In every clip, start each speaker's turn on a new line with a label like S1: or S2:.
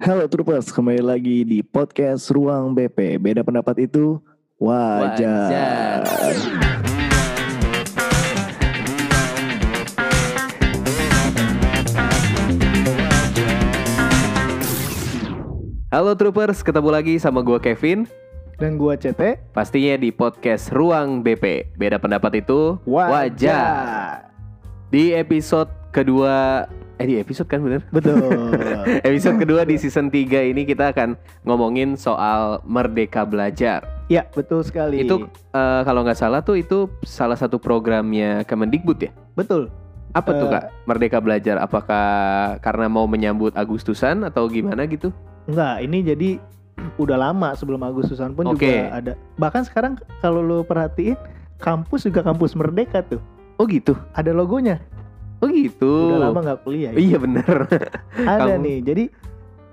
S1: Halo Troopers, kembali lagi di podcast Ruang BP. Beda pendapat itu wajar.
S2: Halo Troopers, ketemu lagi sama gua Kevin.
S1: Dan gua CT
S2: Pastinya di podcast Ruang BP. Beda pendapat itu wajar. Di episode kedua eh di episode kan bener?
S1: Betul.
S2: episode kedua di season 3 ini kita akan ngomongin soal merdeka belajar.
S1: ya, betul sekali.
S2: Itu eh, kalau nggak salah tuh itu salah satu programnya Kemendikbud ya.
S1: betul.
S2: Apa tuh
S1: Eh.
S2: Kak? Merdeka belajar apakah karena mau menyambut Agustusan atau gimana gitu?
S1: Enggak, ini jadi udah lama sebelum Agustusan pun
S2: Oke.
S1: juga ada. Bahkan sekarang kalau lu perhatiin kampus juga kampus Merdeka tuh.
S2: Oh gitu.
S1: Ada logonya.
S2: Oh gitu.
S1: Udah lama nggak kuliah. ya.
S2: Iya bener.
S1: ada
S2: kamu-
S1: nih. Jadi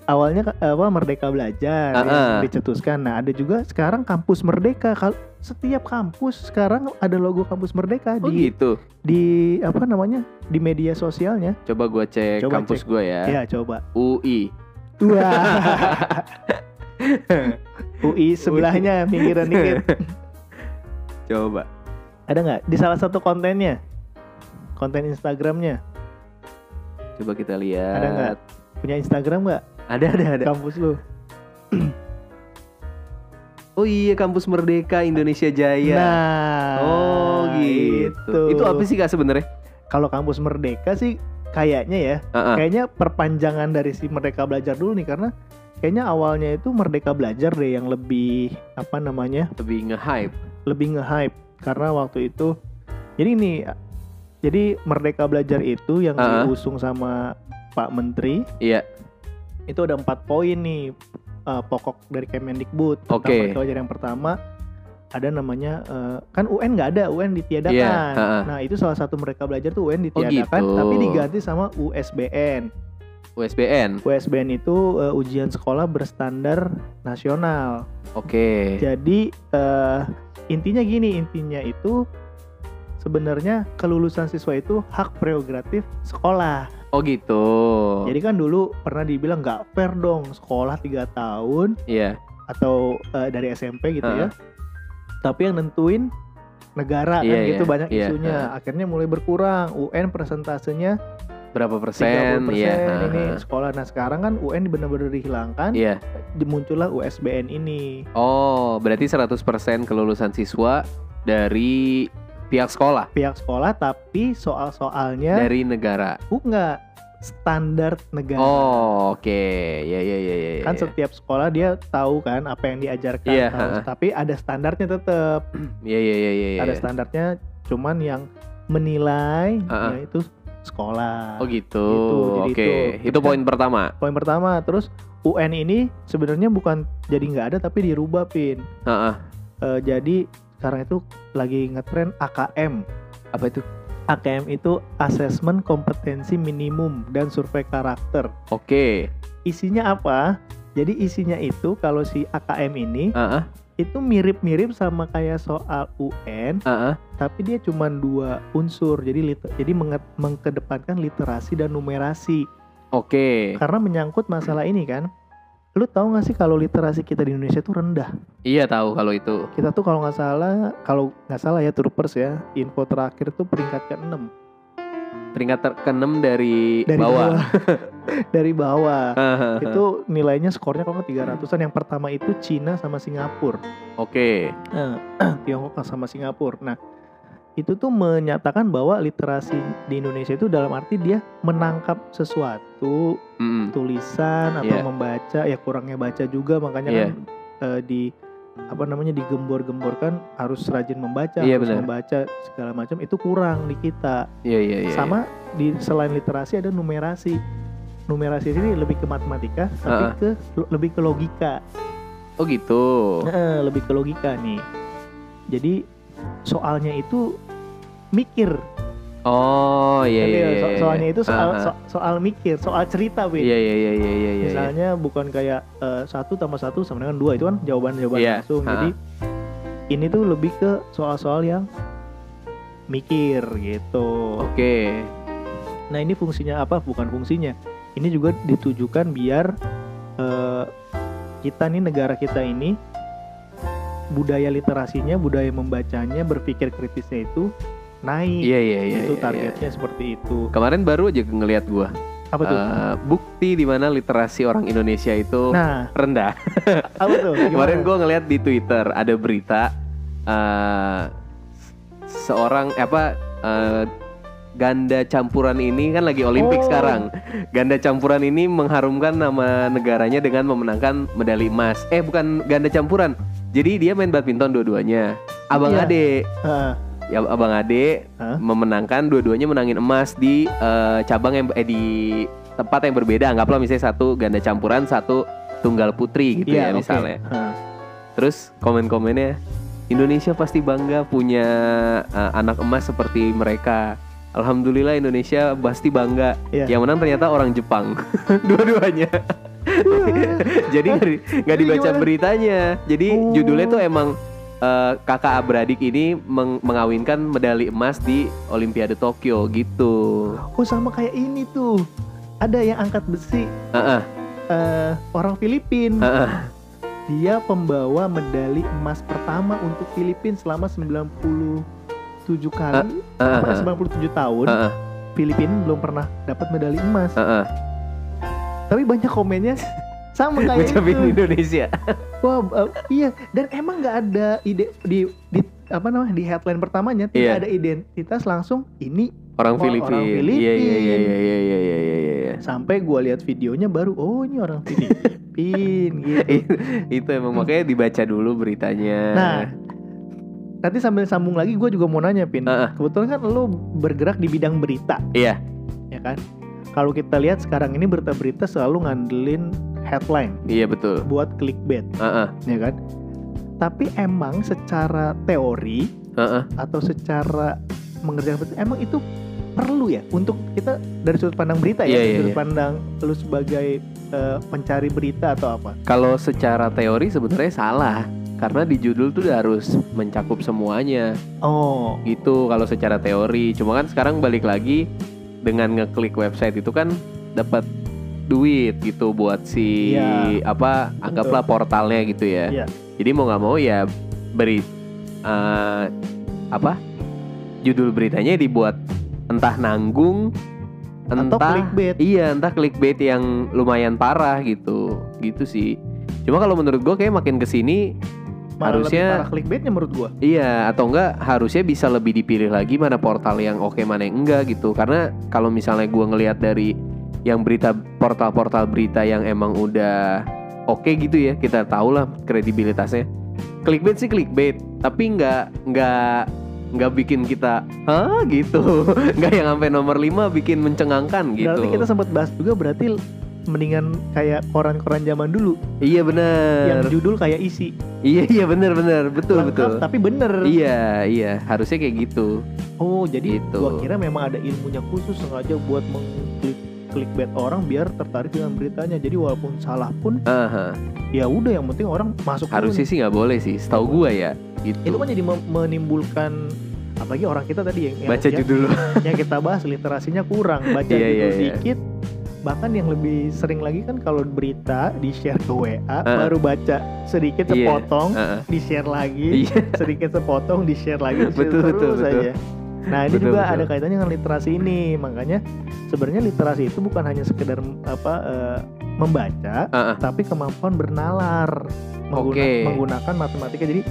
S1: awalnya apa Merdeka Belajar yang
S2: Ah, ah.
S1: dicetuskan. Nah, ada juga sekarang kampus Merdeka. Kal- Setiap kampus sekarang ada logo kampus Merdeka
S2: Oh
S1: di
S2: gitu.
S1: di apa namanya? di media sosialnya.
S2: Coba gua cek
S1: Coba
S2: kampus gua ya.
S1: Ya, coba.
S2: UI.
S1: Wah. UI sebelahnya pinggiran dikit.
S2: Coba.
S1: Ada nggak di salah satu kontennya? Konten Instagramnya.
S2: Coba kita lihat.
S1: Ada nggak? Punya Instagram nggak?
S2: Ada ada ada.
S1: Kampus lu.
S2: Oh iya kampus Merdeka Indonesia Jaya.
S1: Nah,
S2: oh gitu. Itu apa sih Kak sebenarnya?
S1: Kalau kampus Merdeka sih kayaknya ya,
S2: Heeh.
S1: kayaknya perpanjangan dari si Merdeka Belajar dulu nih karena kayaknya awalnya itu Merdeka Belajar deh yang lebih apa namanya?
S2: Lebih nge-hype.
S1: lebih nge-hype karena waktu itu jadi ini jadi Merdeka Belajar itu yang
S2: Ah.
S1: diusung sama Pak Menteri
S2: Iya.
S1: itu ada empat poin nih eh, pokok dari Kemendikbud. Tentang
S2: Oke.
S1: Merdeka Belajar yang pertama ada namanya eh, kan UN nggak ada UN ditiadakan.
S2: Iya, ha-ha.
S1: Nah itu salah satu Merdeka Belajar tuh UN
S2: Oh,
S1: ditiadakan
S2: gitu.
S1: tapi diganti sama USBN.
S2: USBN.
S1: USBN itu eh, ujian sekolah berstandar nasional.
S2: Oke.
S1: Jadi eh, intinya gini, intinya itu sebenarnya kelulusan siswa itu hak prerogatif sekolah.
S2: Oh gitu.
S1: Jadi kan dulu pernah dibilang nggak fair dong sekolah tiga tahun
S2: Iya.
S1: atau eh, dari SMP gitu ya.
S2: Heeh.
S1: Tapi yang nentuin negara kan
S2: Iya,
S1: gitu
S2: iya,
S1: banyak
S2: iya,
S1: isunya. Akhirnya mulai berkurang. UN persentasenya
S2: Berapa
S1: 30%
S2: persen? Iya.
S1: ini sekolah. Nah sekarang kan UN benar-benar dihilangkan.
S2: Iya.
S1: Muncullah USBN ini.
S2: Oh, berarti 100% kelulusan siswa dari pihak sekolah,
S1: Pihak sekolah tapi soal-soalnya
S2: dari negara.
S1: Oh enggak standar negara.
S2: Oh, oke. Ya ya ya ya.
S1: Kan
S2: ya.
S1: setiap sekolah dia tahu kan apa yang diajarkan,
S2: Iya,
S1: tahu. tapi ada standarnya tetap.
S2: Iya iya iya iya.
S1: Ada
S2: iya.
S1: standarnya cuman yang menilai
S2: Ha-ha.
S1: yaitu sekolah.
S2: Oh gitu.
S1: Gitu,
S2: Oke,
S1: itu.
S2: itu poin pertama.
S1: Poin pertama, terus UN ini sebenarnya bukan jadi nggak ada tapi dirubah pin.
S2: Heeh.
S1: Eh, jadi sekarang itu lagi ngetren AKM.
S2: Apa itu?
S1: AKM itu Assessment Kompetensi Minimum dan Survei Karakter.
S2: Oke.
S1: Isinya apa? Jadi isinya itu kalau si AKM ini
S2: Heeh.
S1: itu mirip-mirip sama kayak soal UN,
S2: Heeh.
S1: tapi dia cuma dua unsur. Jadi lit- jadi menge- mengkedepankan literasi dan numerasi.
S2: Oke.
S1: Karena menyangkut masalah ini kan. Lu tahu nggak sih kalau literasi kita di Indonesia tuh rendah?
S2: Iya tahu kalau itu.
S1: Kita tuh kalau nggak salah, kalau nggak salah ya Troopers ya, info terakhir tuh peringkat ke-6
S2: Peringkat ter- ke-6 dari,
S1: dari
S2: bawah.
S1: dari bawah. Itu nilainya skornya kalau nggak 300-an. Yang pertama itu Cina sama Singapura.
S2: Oke.
S1: Eh, Tiongkok sama Singapura. Nah, itu tuh menyatakan bahwa literasi di Indonesia itu dalam arti dia menangkap sesuatu,
S2: Mm-mm.
S1: tulisan atau
S2: Iya.
S1: membaca, ya kurangnya baca juga makanya
S2: Iya.
S1: kan eh, di apa namanya digembor-gemborkan harus rajin membaca,
S2: Iya,
S1: harus membaca segala macam itu kurang di kita.
S2: Iya iya iya.
S1: Sama di selain literasi ada numerasi. Numerasi ini lebih ke matematika, tapi
S2: Ah.
S1: ke lebih ke logika.
S2: Oh gitu.
S1: Heeh, lebih ke logika nih. Jadi soalnya itu mikir.
S2: Oh iya
S1: Ngerti
S2: iya. iya,
S1: So-
S2: iya.
S1: soalnya itu soal
S2: Aha.
S1: so- soal mikir, soal cerita, Win.
S2: Iya iya iya iya iya. iya.
S1: Misalnya bukan kayak eh, satu tambah satu sama dengan dua itu kan jawaban-jawaban
S2: Iya,
S1: langsung.
S2: ha.
S1: Jadi ini tuh lebih ke soal-soal yang mikir gitu.
S2: Oke.
S1: Nah ini fungsinya apa? Bukan fungsinya. Ini juga ditujukan biar eh, kita nih negara kita ini budaya literasinya, budaya membacanya, berpikir kritisnya itu naik.
S2: Iya iya iya.
S1: itu
S2: iya,
S1: targetnya
S2: iya.
S1: seperti itu.
S2: Kemarin baru aja ngelihat gua
S1: Apa tuh?
S2: eh, bukti di mana literasi orang Indonesia itu
S1: nah,
S2: rendah.
S1: apa tuh? Gimana?
S2: Kemarin gue ngeliat di Twitter ada berita eh, seorang eh, apa eh, ganda campuran ini kan lagi Olimpik
S1: Oh.
S2: sekarang. Ganda campuran ini mengharumkan nama negaranya dengan memenangkan medali emas. Eh bukan ganda campuran. Jadi dia main badminton dua-duanya. Abang
S1: Iya.
S2: ade,
S1: Ah,
S2: ya abang ade
S1: Hah?
S2: memenangkan dua-duanya menangin emas di eh, cabang yang eh di tempat yang berbeda. Anggaplah misalnya satu ganda campuran, satu tunggal putri gitu
S1: iya,
S2: ya
S1: oke.
S2: misalnya.
S1: Ah.
S2: Terus komen-komennya Indonesia pasti bangga punya uh, anak emas seperti mereka. Alhamdulillah Indonesia pasti bangga.
S1: Iya.
S2: Yang menang ternyata orang Jepang. Dua-duanya. Jadi nggak dibaca beritanya. Jadi
S1: Oh.
S2: judulnya tuh emang uh, kakak beradik ini meng- mengawinkan medali emas di Olimpiade Tokyo gitu.
S1: Oh sama kayak ini tuh. Ada yang angkat besi
S2: Heeh,
S1: eh, orang Filipin.
S2: heeh.
S1: Dia pembawa medali emas pertama untuk Filipin selama 97 kali, apa,
S2: heeh,
S1: 97 tahun.
S2: heeh,
S1: Filipin belum pernah dapat medali emas.
S2: heeh.
S1: Tapi banyak komennya sama kayak
S2: Ngucapin
S1: itu.
S2: Indonesia.
S1: Wah, eh, iya. Dan emang nggak ada ide di, di apa namanya di headline pertamanya tidak
S2: Iya.
S1: ada identitas langsung ini
S2: Orang
S1: Oh,
S2: Filipin.
S1: orang
S2: Iya iya
S1: Filipin.
S2: iya iya iya iya iya iya. iya.
S1: sampai gua lihat videonya baru oh ini orang Filipin gitu.
S2: itu, emang makanya dibaca dulu beritanya.
S1: Nah, nanti sambil sambung lagi gue juga mau nanya Pin.
S2: Heeh.
S1: Kebetulan kan lo bergerak di bidang berita,
S2: Iya.
S1: ya kan? Kalau kita lihat sekarang ini berita-berita selalu ngandelin headline
S2: Iya betul.
S1: buat clickbait,
S2: Heeh.
S1: ya kan? Tapi emang secara teori
S2: Heeh.
S1: atau secara mengerjakan berita emang itu perlu ya untuk kita dari sudut pandang berita ya,
S2: Iya, iya,
S1: sudut
S2: iya.
S1: pandang lu sebagai eh, pencari berita atau apa?
S2: Kalau secara teori sebenarnya salah karena di judul tuh harus mencakup semuanya
S1: Oh,
S2: gitu kalau secara teori. Cuma kan sekarang balik lagi dengan ngeklik website itu kan dapat duit gitu buat si
S1: Iya.
S2: apa anggaplah portalnya gitu ya.
S1: Iya.
S2: Jadi mau nggak mau ya beri eh, apa judul beritanya dibuat entah nanggung
S1: atau
S2: entah
S1: clickbait.
S2: iya entah clickbait yang lumayan parah gitu gitu sih. Cuma kalau menurut gue kayak makin ke sini
S1: Malah
S2: harusnya-
S1: lebih clickbaitnya menurut gua.
S2: Iya atau enggak harusnya bisa lebih dipilih lagi mana portal yang oke mana yang enggak gitu karena kalau misalnya gua ngelihat dari yang berita portal-portal berita yang emang udah oke gitu ya kita tahu lah kredibilitasnya. Clickbait sih clickbait tapi enggak enggak nggak bikin kita hah? gitu. Nggak yang sampai nomor 5 bikin mencengangkan gitu.
S1: Berarti kita sempat bahas juga berarti mendingan kayak koran-koran zaman dulu.
S2: Iya
S1: yang
S2: benar
S1: judul kayak isi.
S2: Iya iya benar benar betul
S1: lengkap
S2: betul.
S1: tapi bener.
S2: iya iya. Harusnya kayak gitu.
S1: Oh jadi
S2: Gitu.
S1: gua kira memang ada ilmunya khusus sengaja buat mengklik clickbait orang biar tertarik dengan beritanya. Jadi walaupun salah pun
S2: Aha.
S1: ya udah yang penting orang masuk
S2: Harusnya sih nggak boleh sih, setahu gua ya. Gitu.
S1: Itu kan jadi menimbulkan apalagi orang kita tadi yang yang,
S2: Baca
S1: yang,
S2: judul.
S1: yang kita bahas literasinya kurang, baca
S2: Iya,
S1: judul
S2: iya, iya.
S1: dikit. Bahkan yang lebih sering lagi kan kalau berita di share ke WA
S2: Ah.
S1: baru baca sedikit
S2: Iya.
S1: sepotong
S2: Heeh.
S1: di share lagi
S2: Iya.
S1: sedikit sepotong di share lagi di share
S2: Betul, betul,
S1: terus
S2: betul.
S1: aja. Nah ini
S2: Betul,
S1: juga
S2: betul.
S1: ada kaitannya dengan literasi ini makanya sebenarnya literasi itu bukan hanya sekedar apa eh, membaca
S2: Heeh.
S1: tapi kemampuan bernalar mengguna-
S2: Oke.
S1: menggunakan matematika jadi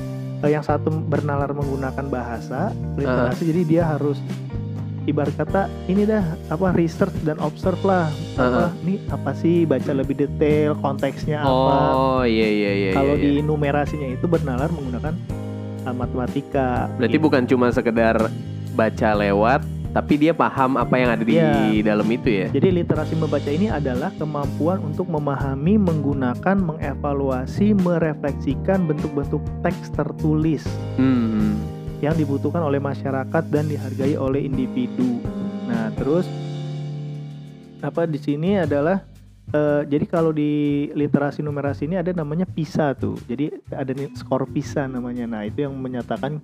S1: eh, yang satu bernalar menggunakan bahasa literasi jadi dia harus ibarat kata ini dah apa research dan observe lah apa nih apa sih baca lebih detail konteksnya apa
S2: Oh iya iya iya.
S1: kalau
S2: iya,
S1: di
S2: iya.
S1: numerasinya itu bernalar menggunakan uh, matematika.
S2: Berarti
S1: Gitu.
S2: bukan cuma sekedar baca lewat, tapi dia paham apa yang ada di
S1: Iya.
S2: dalam itu ya.
S1: Jadi literasi membaca ini adalah kemampuan untuk memahami, menggunakan, mengevaluasi, merefleksikan bentuk-bentuk teks tertulis
S2: Hmm.
S1: yang dibutuhkan oleh masyarakat dan dihargai oleh individu. Nah, terus apa di sini adalah eh, jadi kalau di literasi numerasi ini ada namanya PISA tuh. Jadi ada nih skor PISA namanya. Nah, itu yang menyatakan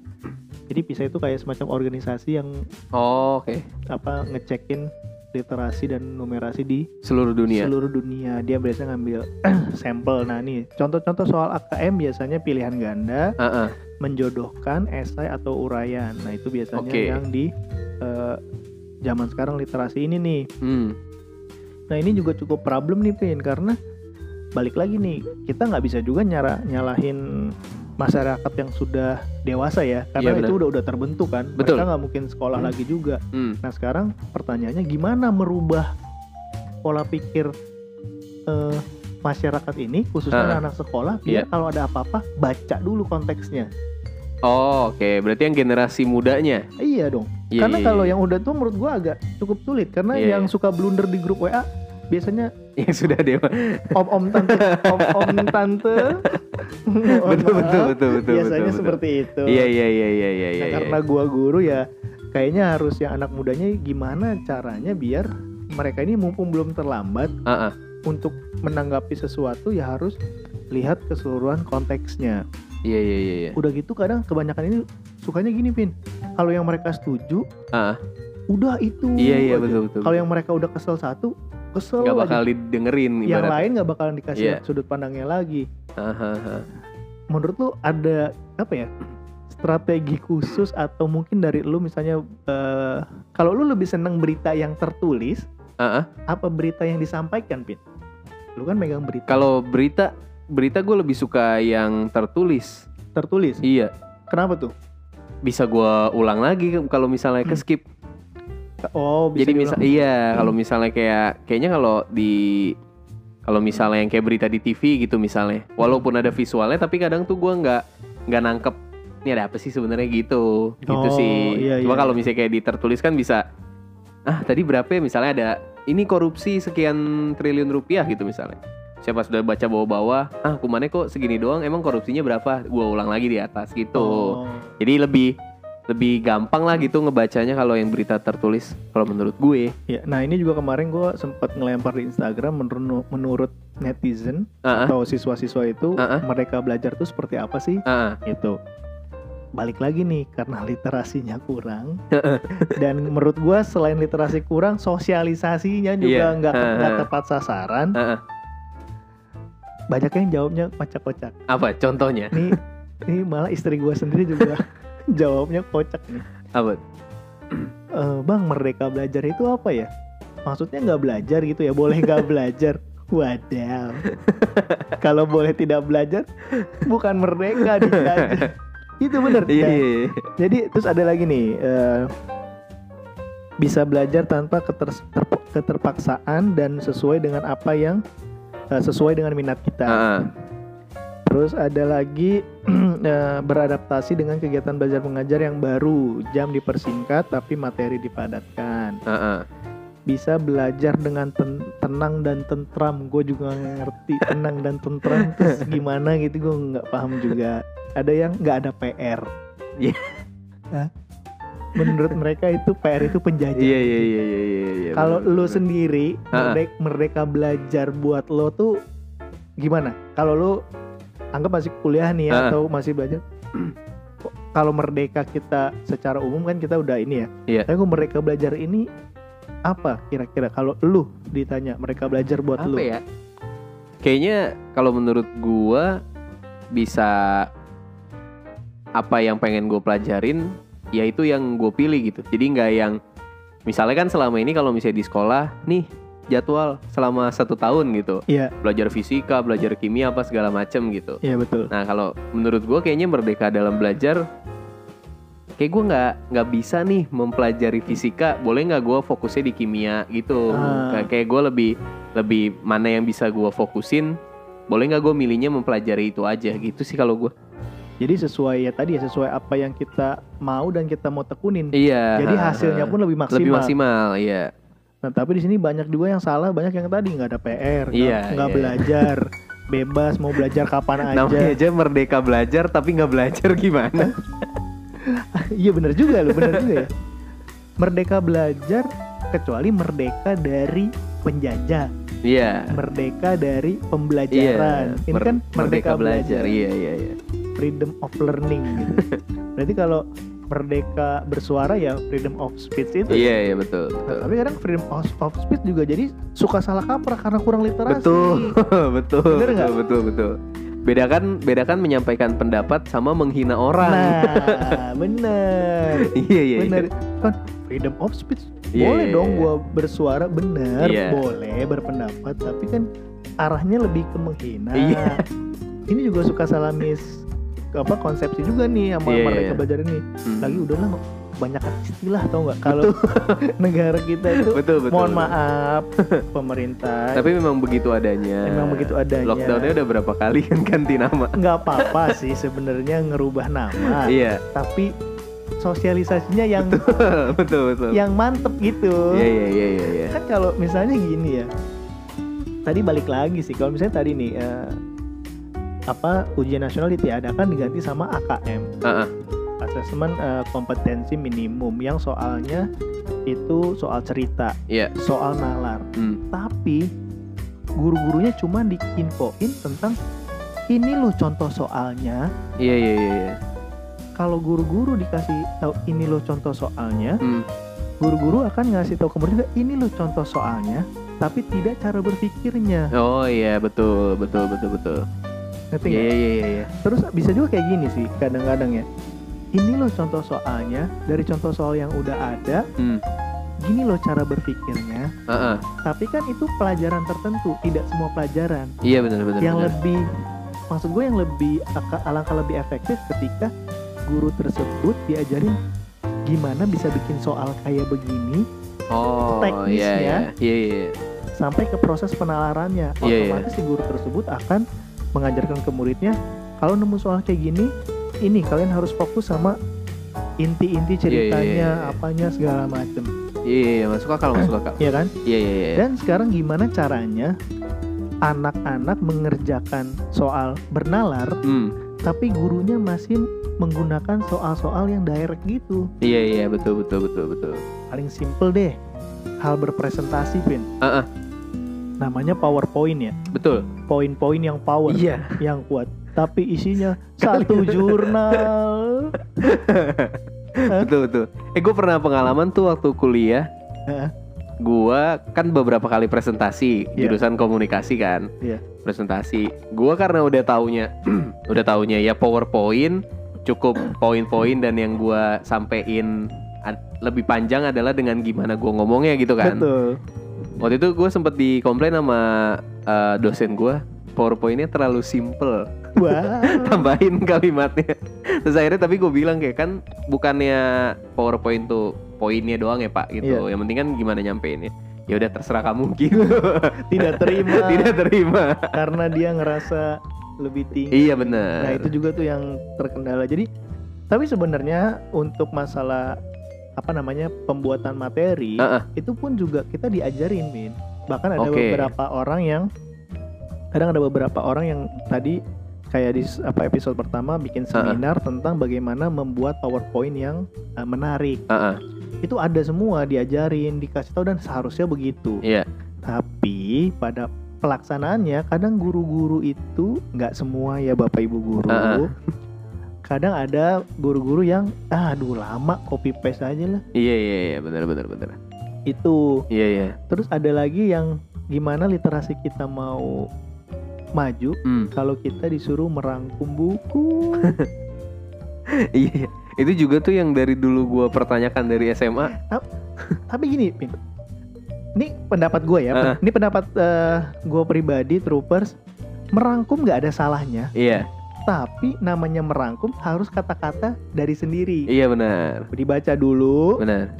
S1: jadi PISA itu kayak semacam organisasi yang
S2: Oh, oke.
S1: apa ngecekin literasi dan numerasi di
S2: seluruh dunia.
S1: seluruh dunia. Dia biasanya ngambil sampel. Nah, nih contoh-contoh soal AKM biasanya pilihan ganda,
S2: Heeh.
S1: menjodohkan, esai atau uraian. Nah, itu biasanya
S2: Oke.
S1: yang di eh, zaman sekarang literasi ini nih.
S2: Hmm.
S1: Nah, ini juga cukup problem nih, Pin, karena balik lagi nih, kita nggak bisa juga nyara nyalahin masyarakat yang sudah dewasa ya, karena
S2: benar.
S1: itu udah udah terbentuk kan.
S2: Betul.
S1: Mereka nggak mungkin sekolah
S2: Hmm.
S1: lagi juga.
S2: Hmm.
S1: Nah sekarang pertanyaannya gimana merubah pola pikir eh, masyarakat ini khususnya
S2: Ah.
S1: anak sekolah biar
S2: Iya.
S1: kalau ada apa-apa baca dulu konteksnya.
S2: Oh, oke. Berarti yang generasi mudanya.
S1: Iya dong.
S2: Iya,
S1: karena
S2: iya,
S1: kalau
S2: iya.
S1: yang udah tua menurut gua agak cukup sulit karena
S2: Iya,
S1: yang
S2: iya.
S1: suka blunder di grup WA biasanya
S2: yang sudah dewa.
S1: om-om tante om-om tante mohon
S2: betul, betul, betul, betul,
S1: biasanya
S2: betul, betul.
S1: seperti itu.
S2: Iya, iya, iya, iya, iya,
S1: Nah,
S2: iya.
S1: karena gua guru ya kayaknya harus yang anak mudanya gimana caranya biar mereka ini mumpung belum terlambat
S2: Ah, ah.
S1: untuk menanggapi sesuatu ya harus lihat keseluruhan konteksnya.
S2: Iya, iya, iya, iya.
S1: Udah gitu kadang kebanyakan ini sukanya gini pin. Kalau yang mereka setuju,
S2: ah.
S1: udah itu.
S2: iya, iya, betul, betul.
S1: Kalau yang mereka udah kesel satu, kesel
S2: nggak
S1: aja.
S2: bakal didengerin
S1: Yang
S2: ibarat.
S1: lain nggak bakalan dikasih
S2: Iya.
S1: sudut pandangnya lagi.
S2: Ah, ah, ah.
S1: Menurut lu ada apa ya? Strategi khusus atau mungkin dari lu misalnya eh, kalau lu lebih seneng berita yang tertulis
S2: Ah, ah.
S1: apa berita yang disampaikan pin? Lu kan megang berita
S2: Kalau berita, berita gue lebih suka yang tertulis.
S1: tertulis.
S2: Iya.
S1: Kenapa tuh?
S2: Bisa gua ulang lagi kalau misalnya ke skip.
S1: Oh, bisa
S2: Jadi misal iya kalau misalnya kayak kayaknya kalau di kalau misalnya yang kayak berita di TV gitu misalnya, walaupun ada visualnya tapi kadang tuh gua nggak nggak nangkep ini ada apa sih sebenarnya gitu gitu
S1: Oh,
S2: sih.
S1: iya,
S2: Cuma
S1: iya.
S2: kalau misalnya kayak ditertulis kan bisa ah tadi berapa ya misalnya ada ini korupsi sekian triliun rupiah gitu misalnya. Siapa sudah baca bawah-bawah, ah kumannya kok segini doang, emang korupsinya berapa? Gua ulang lagi di atas gitu.
S1: Oh.
S2: Jadi lebih lebih gampang lah gitu ngebacanya kalau yang berita tertulis kalau menurut gue.
S1: Ya, nah ini juga kemarin gue sempat ngelempar di Instagram menurut, menurut netizen
S2: Ah, ah,
S1: atau siswa-siswa itu
S2: Ah, ah.
S1: mereka belajar tuh seperti apa sih?
S2: ah, ah.
S1: Gitu. Balik lagi nih karena literasinya kurang dan menurut gue selain literasi kurang sosialisasinya juga
S2: Iya.
S1: nggak te-
S2: Ah,
S1: nggak
S2: ah.
S1: tepat sasaran.
S2: Ah.
S1: Banyak yang jawabnya kocak-kocak.
S2: Apa contohnya?
S1: Nih, ini malah istri gue sendiri juga jawabnya kocak nih.
S2: Apa?
S1: Eh, bang merdeka belajar itu apa ya? Maksudnya nggak belajar gitu ya? Boleh nggak belajar? Wadaw. Kalau boleh tidak belajar, bukan merdeka dijajah. itu bener.
S2: Iya,
S1: Nah,
S2: iya.
S1: Jadi terus ada lagi nih, eh, bisa belajar tanpa keter- terp- keterpaksaan dan sesuai dengan apa yang eh, sesuai dengan minat kita.
S2: Ah.
S1: Terus ada lagi eh, beradaptasi dengan kegiatan belajar mengajar yang baru, jam dipersingkat tapi materi dipadatkan.
S2: Ah, ah.
S1: Bisa belajar dengan ten- tenang dan tentram. Gue juga ngerti tenang dan tentram terus gimana gitu gue nggak paham juga. Ada yang nggak ada PR.
S2: Iya.
S1: Hah? Menurut mereka itu PR itu penjajah.
S2: Iya, iya, iya, iya, iya, iya.
S1: Kalau
S2: bener.
S1: sendiri merdeka, merdeka belajar buat lo tuh gimana? Kalau lu anggap masih kuliah nih ya,
S2: ah.
S1: atau masih belajar. Kalau merdeka kita secara umum kan kita udah ini ya.
S2: Iya.
S1: Tapi kok merdeka belajar ini apa kira-kira kalau lu ditanya mereka belajar buat
S2: apa
S1: lu?
S2: ya? Kayaknya kalau menurut gua bisa apa yang pengen gue pelajarin ya itu yang gue pilih gitu jadi nggak yang misalnya kan selama ini kalau misalnya di sekolah nih jadwal selama satu tahun gitu.
S1: Iya,
S2: belajar fisika belajar kimia apa segala macem gitu.
S1: Iya betul.
S2: nah kalau menurut gue kayaknya merdeka dalam belajar kayak gue nggak nggak bisa nih mempelajari fisika. Boleh nggak gue fokusnya di kimia gitu?
S1: Ah.
S2: Kayak- kayak gue lebih lebih mana yang bisa gue fokusin? Boleh nggak gue milihnya mempelajari itu aja? Gitu sih kalau gue
S1: Jadi sesuai ya tadi ya sesuai apa yang kita mau dan kita mau tekunin.
S2: iya.
S1: Jadi hasilnya pun lebih maksimal.
S2: lebih maksimal iya
S1: Nah, tapi di sini banyak juga yang salah, banyak yang tadi nggak ada PR, nggak nggak
S2: iya.
S1: belajar, bebas mau belajar kapan aja.
S2: namanya aja merdeka belajar tapi nggak belajar gimana
S1: Iya bener juga loh, bener juga ya. Merdeka belajar kecuali merdeka dari penjajah,
S2: iya
S1: merdeka dari pembelajaran. Ini
S2: mer-
S1: kan merdeka, belajar,
S2: iya iya iya
S1: freedom of learning gitu. Berarti kalau merdeka bersuara ya freedom of speech itu.
S2: Iya iya betul.
S1: Nah,
S2: betul.
S1: tapi kadang freedom of, of speech juga jadi suka salah kaprah karena kurang literasi.
S2: Betul, betul,
S1: Bener
S2: betul,
S1: nggak?
S2: betul, betul. Bedakan, bedakan menyampaikan pendapat sama menghina orang.
S1: Nah, bener.
S2: iya, iya,
S1: bener.
S2: iya.
S1: Kan freedom of speech
S2: Iya,
S1: boleh
S2: iya,
S1: dong
S2: iya.
S1: gua bersuara bener,
S2: Iya.
S1: boleh berpendapat, tapi kan arahnya lebih ke menghina.
S2: Iya.
S1: Ini juga suka salah mis apa konsepsi juga nih sama
S2: Iya,
S1: mereka
S2: iya.
S1: belajar ini.
S2: Hmm.
S1: Lagi udahlah kebanyakan istilah tau nggak kalau negara kita itu
S2: betul, betul.
S1: mohon
S2: betul.
S1: maaf pemerintah
S2: Tapi memang begitu adanya.
S1: Memang begitu adanya.
S2: Lockdownnya udah berapa kali kan ganti nama.
S1: nggak apa-apa sih sebenarnya ngerubah nama
S2: Iya,
S1: tapi sosialisasinya yang
S2: betul, betul.
S1: yang mantep gitu
S2: Iya, iya, iya, iya, iya.
S1: kan kalau misalnya gini ya tadi balik lagi sih kalau misalnya tadi nih eh, apa ujian nasional ditiadakan diganti sama AKM
S2: Ah, ah.
S1: asesmen eh, kompetensi minimum yang soalnya itu soal cerita
S2: Iya.
S1: soal nalar
S2: Hmm.
S1: tapi guru-gurunya cuma diinfoin tentang ini loh contoh soalnya
S2: Iya, iya, iya, iya.
S1: kalau guru-guru dikasih tahu ini loh contoh soalnya
S2: Hmm.
S1: guru-guru akan ngasih tahu ke murid juga ini loh contoh soalnya tapi tidak cara berpikirnya
S2: Oh iya, betul, betul, betul, betul.
S1: Ngerti nggak?
S2: iya, iya, iya.
S1: terus bisa juga kayak gini sih kadang-kadang ya ini loh contoh soalnya dari contoh soal yang udah ada
S2: Hmm.
S1: gini loh cara berpikirnya
S2: Ah, ah.
S1: tapi kan itu pelajaran tertentu tidak semua pelajaran
S2: Iya, benar, benar.
S1: yang
S2: benar.
S1: lebih maksud gue yang lebih alangkah lebih efektif ketika guru tersebut diajarin gimana bisa bikin soal kayak begini
S2: Oh,
S1: teknisnya.
S2: iya, iya, iya, iya.
S1: sampai ke proses penalarannya
S2: Iya, iya.
S1: otomatis si guru tersebut akan mengajarkan ke muridnya kalau nemu soal kayak gini ini kalian harus fokus sama inti-inti ceritanya
S2: iya, iya.
S1: apanya segala macem
S2: Iya, iya, iya, masuk akal, masuk akal.
S1: ya kan
S2: Iya, iya, iya.
S1: dan sekarang gimana caranya anak-anak mengerjakan soal bernalar
S2: Hmm.
S1: tapi gurunya masih menggunakan soal-soal yang direct gitu
S2: Iya, iya, betul, betul, betul, betul.
S1: paling simple deh hal berpresentasi Vin
S2: Ah, ah.
S1: Namanya powerpoint ya
S2: Betul.
S1: poin-poin yang power
S2: Iya.
S1: yang kuat tapi isinya satu jurnal
S2: betul betul. Eh gue pernah pengalaman tuh waktu kuliah.
S1: Heeh.
S2: Gua kan beberapa kali presentasi
S1: Iya.
S2: jurusan komunikasi kan.
S1: Iya.
S2: Presentasi. Gua karena udah taunya udah taunya ya PowerPoint cukup poin-poin dan yang gua sampein lebih panjang adalah dengan gimana gua ngomongnya gitu kan.
S1: betul
S2: Waktu itu gue sempet dikomplain sama eh, dosen gua PowerPointnya terlalu simple.
S1: wah
S2: tambahin kalimatnya. Terus akhirnya tapi gue bilang kayak kan bukannya powerpoint tuh poinnya doang ya pak? Gitu.
S1: Iya.
S2: yang penting kan gimana nyampeinnya ya udah terserah kamu gitu.
S1: Tidak terima.
S2: Tidak terima.
S1: Karena dia ngerasa lebih tinggi.
S2: Iya benar.
S1: Nah itu juga tuh yang terkendala. Jadi tapi sebenarnya untuk masalah apa namanya pembuatan materi
S2: Ah, ah.
S1: itu pun juga kita diajarin min bahkan ada
S2: Oke.
S1: beberapa orang yang kadang ada beberapa orang yang tadi kayak di apa episode pertama bikin
S2: Ah, ah.
S1: seminar tentang bagaimana membuat powerpoint yang uh, menarik
S2: Ah, ah.
S1: itu ada semua diajarin dikasih tahu dan seharusnya begitu
S2: Iya.
S1: tapi pada pelaksanaannya kadang guru-guru itu nggak semua ya bapak ibu guru
S2: Ah, ah.
S1: Kadang ada guru-guru yang ah, aduh lama copy paste aja lah.
S2: Iya iya iya. Benar benar benar
S1: itu.
S2: Iya iya.
S1: Terus ada lagi yang gimana literasi kita mau maju
S2: Hmm,
S1: kalau kita disuruh merangkum buku.
S2: Iya itu juga tuh yang dari dulu gua pertanyakan dari SMA
S1: tapi gini Pin. Ini pendapat gue ya
S2: Ah.
S1: ini pendapat gue pribadi troopers. Merangkum nggak ada salahnya.
S2: Iya
S1: tapi namanya merangkum harus kata-kata dari sendiri.
S2: Iya benar.
S1: Dibaca dulu.
S2: Benar.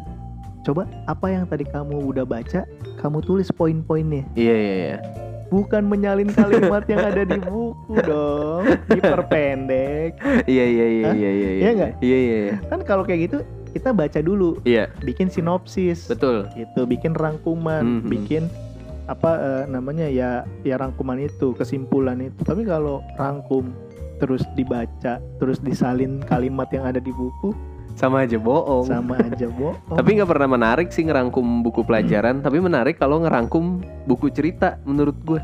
S1: Coba apa yang tadi kamu udah baca kamu tulis poin-poinnya.
S2: Iya iya iya.
S1: Bukan menyalin kalimat yang ada di buku dong. Diperpendek.
S2: Iya iya iya
S1: Hah?
S2: iya iya
S1: Iya. Nggak?
S2: iya iya iya.
S1: Kan kalau kayak gitu kita baca dulu.
S2: Iya.
S1: Bikin sinopsis.
S2: Betul.
S1: Gitu bikin rangkuman.
S2: Mhm.
S1: bikin apa eh, namanya ya ya rangkuman itu kesimpulan itu. Tapi kalau rangkum terus dibaca terus disalin kalimat yang ada di buku.
S2: Sama aja bohong.
S1: Sama aja bohong.
S2: Tapi nggak pernah menarik sih ngerangkum buku pelajaran, tapi menarik kalau ngerangkum buku cerita menurut gue.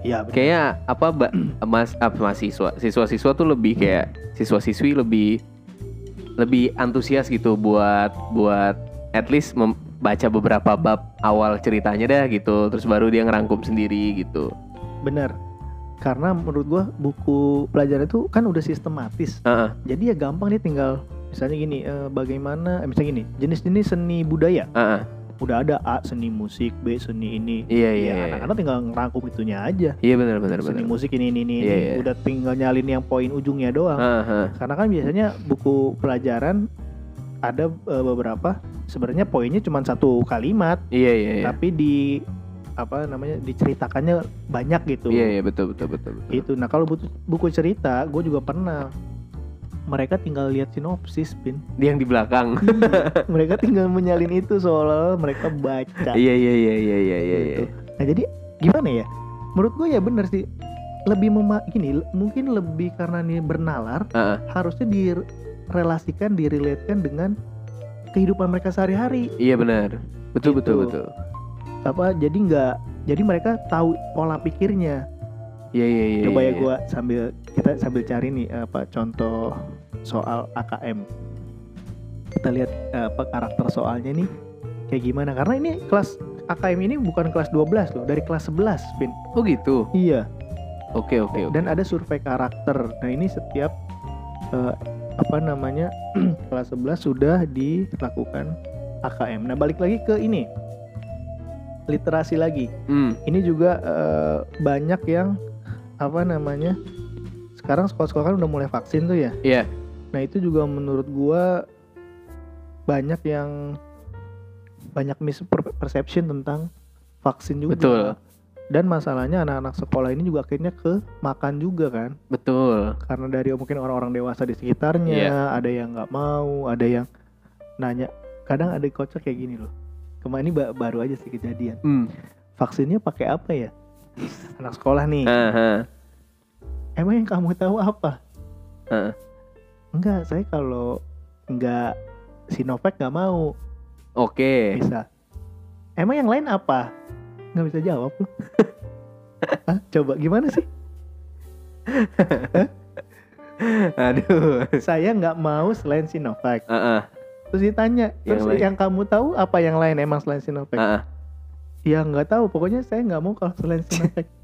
S1: ya betul.
S2: Kayak apa, Mbak? Mas apa mahasiswa, siswa-siswa tuh lebih kayak siswa-siswi lebih lebih antusias gitu buat buat at least membaca beberapa bab awal ceritanya dah gitu. Terus baru dia ngerangkum sendiri gitu.
S1: Bener karena menurut gua buku pelajaran itu kan udah sistematis
S2: Heeh.
S1: jadi ya gampang dia tinggal misalnya gini eh, bagaimana eh, misalnya gini jenis-jenis seni budaya
S2: Heeh.
S1: udah ada A seni musik B seni ini
S2: iya iya
S1: ya
S2: iya
S1: anak-anak tinggal ngerangkum itunya aja
S2: iya benar benar
S1: seni
S2: benar
S1: musik ini ini ini,
S2: Iya,
S1: ini.
S2: iya.
S1: udah tinggal nyalin yang poin ujungnya doang
S2: Heeh.
S1: karena kan biasanya buku pelajaran ada eh, beberapa sebenarnya poinnya cuma satu kalimat
S2: iya iya iya
S1: tapi di apa namanya diceritakannya banyak gitu.
S2: Iya iya betul betul betul betul.
S1: Itu nah kalau buku, buku cerita gue juga pernah. Mereka tinggal lihat sinopsis pin.
S2: Yang di belakang.
S1: Mereka tinggal menyalin itu soal mereka baca.
S2: Iya iya iya iya iya iya
S1: gitu. nah jadi gimana ya? Menurut gue ya bener sih. Lebih mema gini mungkin lebih karena ini bernalar
S2: Heeh.
S1: harusnya direlasikan direlatekan dengan kehidupan mereka sehari-hari.
S2: Iya benar betul betul
S1: Gitu.
S2: betul
S1: apa jadi nggak jadi mereka tahu pola pikirnya.
S2: Iya iya iya
S1: coba
S2: iya,
S1: ya gua sambil kita sambil cari nih apa contoh soal AKM kita lihat apa karakter soalnya nih kayak gimana. Karena ini kelas AKM ini bukan kelas 12 loh dari kelas 11 Vin.
S2: Oh gitu?
S1: Iya.
S2: Oke oke oke.
S1: Dan ada survei karakter. Nah ini setiap eh, apa namanya kelas 11 sudah dilakukan AKM nah balik lagi ke ini literasi lagi.
S2: Hmm.
S1: Ini juga eh, banyak yang apa namanya sekarang sekolah-sekolah kan udah mulai vaksin tuh ya?
S2: Iya.
S1: nah itu juga menurut gua banyak yang banyak misperception tentang vaksin juga.
S2: Betul.
S1: dan masalahnya anak-anak sekolah ini juga akhirnya ke makan juga kan?
S2: Betul.
S1: Karena dari mungkin orang-orang dewasa di sekitarnya
S2: Iya.
S1: ada yang nggak mau ada yang nanya. Kadang ada kocak kayak gini loh kemarin ini ba- baru aja sih kejadian.
S2: Hmm.
S1: Vaksinnya pakai apa ya? Anak sekolah nih.
S2: Aha.
S1: emang yang kamu tahu apa?
S2: Heeh.
S1: enggak saya kalau enggak Sinovac nggak mau.
S2: Oke.
S1: Bisa. Emang yang lain apa? Nggak bisa jawab loh. Hah? coba gimana sih?
S2: Aduh.
S1: Saya nggak mau selain Sinovac.
S2: Heeh.
S1: Terus ditanya
S2: Yang
S1: terus
S2: lain.
S1: yang kamu tahu apa yang lain emang selain Sinovac?
S2: Heeh.
S1: ya nggak tahu. Pokoknya saya nggak mau kalau selain Sinovac.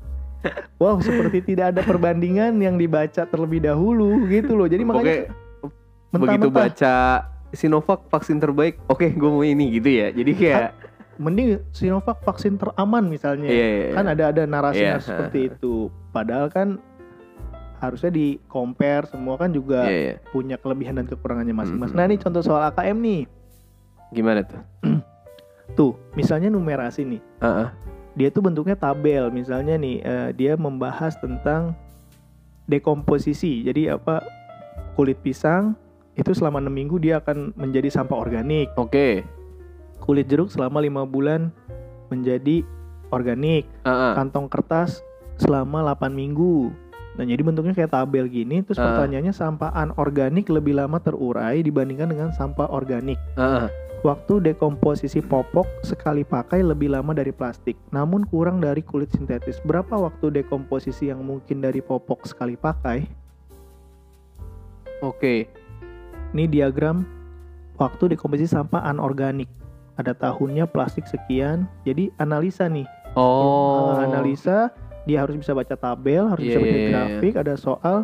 S1: Wow seperti tidak ada perbandingan yang dibaca terlebih dahulu gitu loh. Jadi makanya
S2: begitu
S1: mentah-mentah.
S2: baca Sinovac vaksin terbaik oke gue mau ini gitu ya. Jadi kayak
S1: mending Sinovac vaksin teraman misalnya.
S2: Iya, iya,
S1: kan ada ada narasi
S2: Iya,
S1: seperti itu. Padahal kan harusnya di compare semua kan juga
S2: iya, iya.
S1: punya kelebihan dan kekurangannya masing-masing.
S2: Mhm.
S1: Nah ini contoh soal AKM nih,
S2: gimana tuh
S1: tuh misalnya numerasi nih,
S2: Heeh.
S1: dia tuh bentuknya tabel, misalnya nih eh, dia membahas tentang dekomposisi, jadi apa kulit pisang itu selama enam minggu dia akan menjadi sampah organik,
S2: oke
S1: kulit jeruk selama lima bulan menjadi organik,
S2: Heeh.
S1: kantong kertas selama 8 minggu. Nah, jadi bentuknya kayak tabel gini, terus
S2: Ah.
S1: pertanyaannya sampah anorganik lebih lama terurai dibandingkan dengan sampah organik.
S2: Heeh.
S1: Waktu dekomposisi popok sekali pakai lebih lama dari plastik, namun kurang dari kulit sintetis. Berapa waktu dekomposisi yang mungkin dari popok sekali pakai?
S2: oke
S1: Ini diagram waktu dekomposisi sampah anorganik. Ada tahunnya plastik sekian. Jadi analisa nih.
S2: oh
S1: Uh, analisa dia harus bisa baca tabel harus
S2: Iya,
S1: bisa baca
S2: iya, iya.
S1: grafik ada soal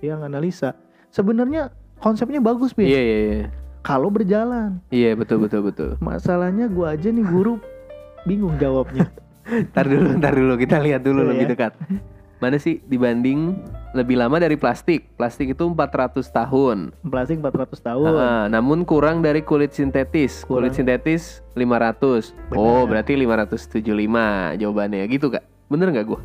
S1: yang analisa sebenarnya konsepnya bagus Pin
S2: iya iya iya
S1: kalau berjalan
S2: iya betul betul betul
S1: masalahnya gua aja nih guru bingung jawabnya
S2: ntar dulu ntar dulu kita lihat dulu
S1: Iya,
S2: lebih
S1: ya.
S2: dekat mana sih dibanding lebih lama dari plastik plastik itu 400 tahun
S1: plastik 400 tahun
S2: Heeh, namun kurang dari kulit sintetis.
S1: Kurang.
S2: Kulit sintetis 500.
S1: Benar.
S2: Oh, berarti 575 jawabannya gitu, Kak. Bener nggak gua?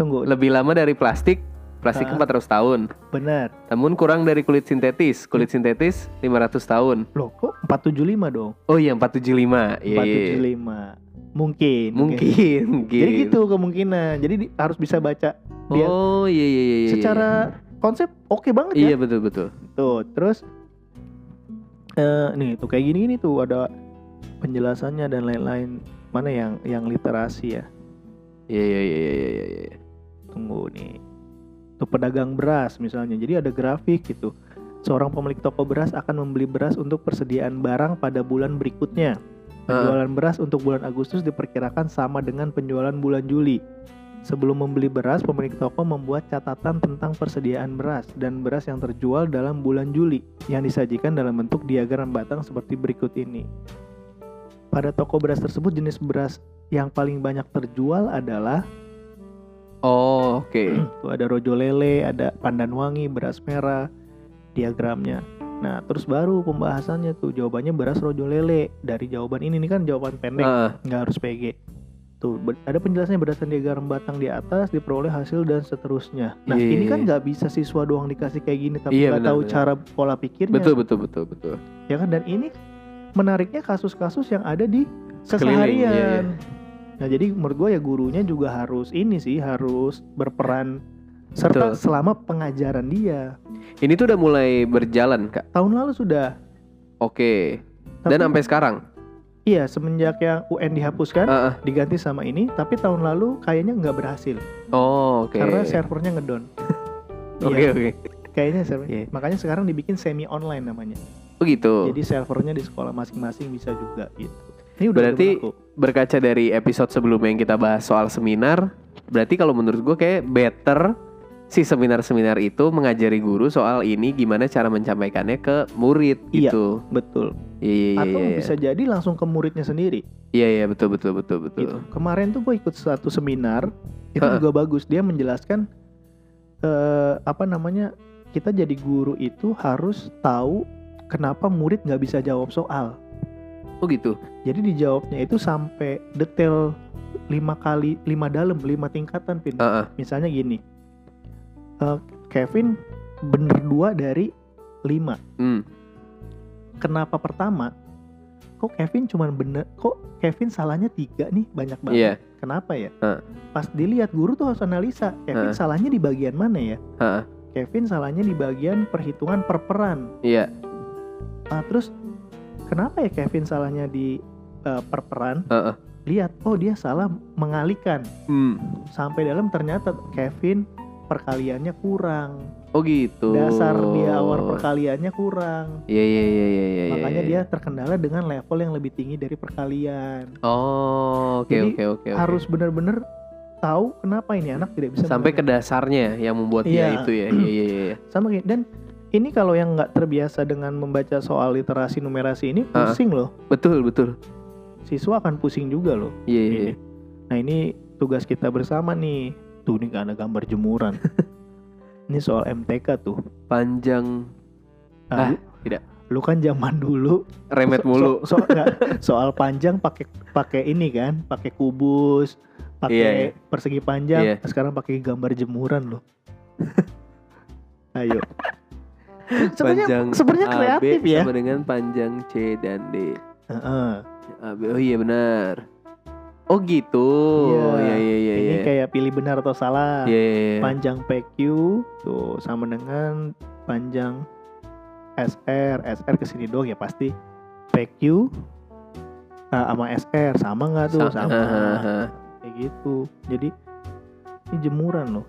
S1: Tunggu
S2: Lebih lama dari plastik. Plastik
S1: Ah.
S2: 400 tahun.
S1: benar
S2: Namun kurang dari kulit sintetis. Kulit sintetis 500 tahun.
S1: loh kok 475 dong
S2: Oh iya, 475. Iya, iya.
S1: 475 mungkin
S2: Mungkin, mungkin.
S1: jadi gitu kemungkinan jadi di- harus bisa baca dia
S2: Oh, iya iya iya. iya.
S1: secara konsep oke banget ya
S2: Iya, betul betul.
S1: Tuh, terus eh nih tuh kayak gini-gini tuh ada penjelasannya dan lain-lain. Mana yang yang literasi ya?
S2: Iya iya iya iya iya iya.
S1: Tunggu nih. Tuh pedagang beras misalnya. Jadi ada grafik gitu. seorang pemilik toko beras akan membeli beras untuk persediaan barang pada bulan berikutnya. Penjualan beras untuk bulan Agustus diperkirakan sama dengan penjualan bulan Juli. Sebelum membeli beras, pemilik toko membuat catatan tentang persediaan beras dan beras yang terjual dalam bulan Juli yang disajikan dalam bentuk diagram batang seperti berikut ini. Pada toko beras tersebut jenis beras yang paling banyak terjual adalah
S2: Oh, oke.
S1: tuh ada rojo lele, ada pandan wangi, beras merah, diagramnya. Nah, terus baru pembahasannya tuh jawabannya beras rojo lele. Dari jawaban ini nih kan jawaban pendek, nggak harus PG. Tuh, ada penjelasannya berdasarkan diagram batang di atas diperoleh hasil dan seterusnya. Nah,
S2: Iya,
S1: ini
S2: iya,
S1: kan
S2: iya.
S1: nggak bisa siswa doang dikasih kayak gini tapi
S2: Iya,
S1: nggak
S2: benar,
S1: tahu
S2: benar.
S1: cara pola pikirnya.
S2: betul betul betul betul.
S1: Ya kan dan ini menariknya kasus-kasus yang ada di
S2: Sekeliling, iya,
S1: keseharian. Nah, jadi menurut gue ya gurunya juga harus ini sih harus berperan serta
S2: Betul.
S1: selama pengajaran dia.
S2: Ini tuh udah mulai berjalan, Kak.
S1: Tahun lalu sudah.
S2: Oke.
S1: Tapi,
S2: Dan sampai sekarang.
S1: iya semenjak yang UN dihapuskan
S2: Heeh.
S1: diganti sama ini, tapi tahun lalu kayaknya nggak berhasil
S2: Oh, oke.
S1: karena servernya ngedon.
S2: Oke,
S1: Iya,
S2: oke.
S1: kayaknya server.
S2: Iya.
S1: Makanya sekarang dibikin semi online namanya.
S2: Oh gitu.
S1: Jadi servernya di sekolah masing-masing bisa juga gitu. Ini udah
S2: Berarti-
S1: udah
S2: berkaca dari episode sebelumnya yang kita bahas soal seminar, berarti kalau menurut gue kayak better si seminar-seminar itu mengajari guru soal ini gimana cara menyampaikannya ke murid
S1: Iya.
S2: gitu.
S1: betul.
S2: Iya iya iya.
S1: Atau
S2: iya.
S1: bisa jadi langsung ke muridnya sendiri.
S2: Iya iya betul betul betul betul.
S1: gitu. Kemarin tuh gue ikut satu seminar itu
S2: Heeh.
S1: juga bagus. Dia menjelaskan eh, apa namanya kita jadi guru itu harus tahu kenapa murid nggak bisa jawab soal.
S2: Oh gitu.
S1: Jadi dijawabnya itu sampai detail lima kali lima dalam lima tingkatan pin.
S2: Heeh.
S1: Misalnya gini, eh, Kevin bener dua dari lima.
S2: Hmm.
S1: Kenapa pertama? Kok Kevin cuman bener? Kok Kevin salahnya tiga nih banyak banget?
S2: Iya.
S1: Kenapa ya?
S2: Heeh.
S1: Pas dilihat guru tuh harus analisa. Kevin
S2: Heeh.
S1: salahnya di bagian mana ya?
S2: Heeh.
S1: Kevin salahnya di bagian perhitungan per peran.
S2: Iya.
S1: Ah, terus kenapa ya Kevin salahnya di eh, per peran?
S2: Heeh.
S1: Lihat, oh dia salah mengalihkan.
S2: Hmm.
S1: Sampai dalam ternyata Kevin perkaliannya kurang.
S2: Oh gitu.
S1: Dasar dia awal perkaliannya kurang.
S2: Iya iya iya iya iya.
S1: Makanya
S2: iya.
S1: dia terkendala dengan level yang lebih tinggi dari perkalian.
S2: Oh, oke oke oke.
S1: Harus benar-benar tahu kenapa ini anak tidak bisa
S2: sampai ke dasarnya yang membuat
S1: Iya.
S2: dia itu ya. Iya iya iya.
S1: sama dan ini kalau yang nggak terbiasa dengan membaca soal literasi numerasi ini pusing loh
S2: Betul betul.
S1: siswa akan pusing juga loh
S2: Iya iya.
S1: ini.
S2: iya.
S1: nah ini tugas kita bersama nih tuh ini nggak ada gambar jemuran ini soal MTK tuh
S2: Panjang
S1: Ah,
S2: Ah,
S1: lu-
S2: tidak.
S1: lu kan zaman dulu
S2: remet
S1: so-
S2: mulu.
S1: so- so- nggak, soal panjang pakai pakai ini kan pakai kubus pakai
S2: Iya, iya.
S1: persegi panjang
S2: Iya.
S1: Nah, sekarang pakai gambar jemuran loh ayo sebenarnya sebenarnya kreatif ya
S2: sama dengan panjang C dan D.
S1: Heeh.
S2: AB. Oh iya benar. Oh gitu.
S1: Iya.
S2: Iya iya iya
S1: ini
S2: iya.
S1: kayak pilih benar atau salah
S2: Iya iya, iya.
S1: panjang PQ tuh sama dengan panjang SR SR ke sini doang ya pasti PQ nah, sama SR sama nggak tuh
S2: Sa-
S1: sama
S2: Hahaha.
S1: kayak gitu jadi ini jemuran loh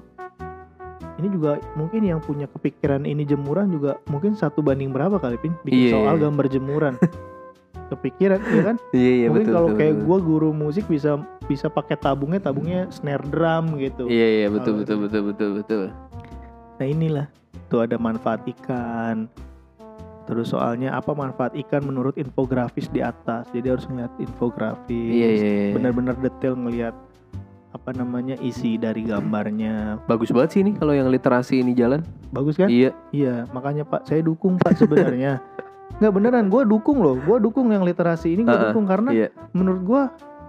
S1: ini juga mungkin yang punya kepikiran ini jemuran juga mungkin satu banding berapa kali pin bikin
S2: Iya,
S1: soal
S2: iya.
S1: gambar jemuran kepikiran ya kan
S2: Iya iya
S1: mungkin
S2: betul.
S1: kalau
S2: betul,
S1: kayak
S2: betul.
S1: gue guru musik bisa bisa pakai tabungnya tabungnya snare drum gitu
S2: Iya iya betul
S1: Kalau-
S2: betul betul betul betul.
S1: Nah inilah tuh ada manfaat ikan. Terus soalnya apa manfaat ikan menurut infografis di atas. Jadi harus ngeliat infografis.
S2: Iya iya iya.
S1: Benar-benar detail ngeliat apa namanya isi dari gambarnya.
S2: Bagus banget sih ini kalau yang literasi ini jalan.
S1: Bagus kan?
S2: Iya.
S1: Iya, makanya Pak saya dukung Pak sebenarnya. Nggak beneran, gue dukung loh. Gue dukung yang literasi ini gue
S2: Heeh,
S1: dukung karena
S2: Iya.
S1: menurut gue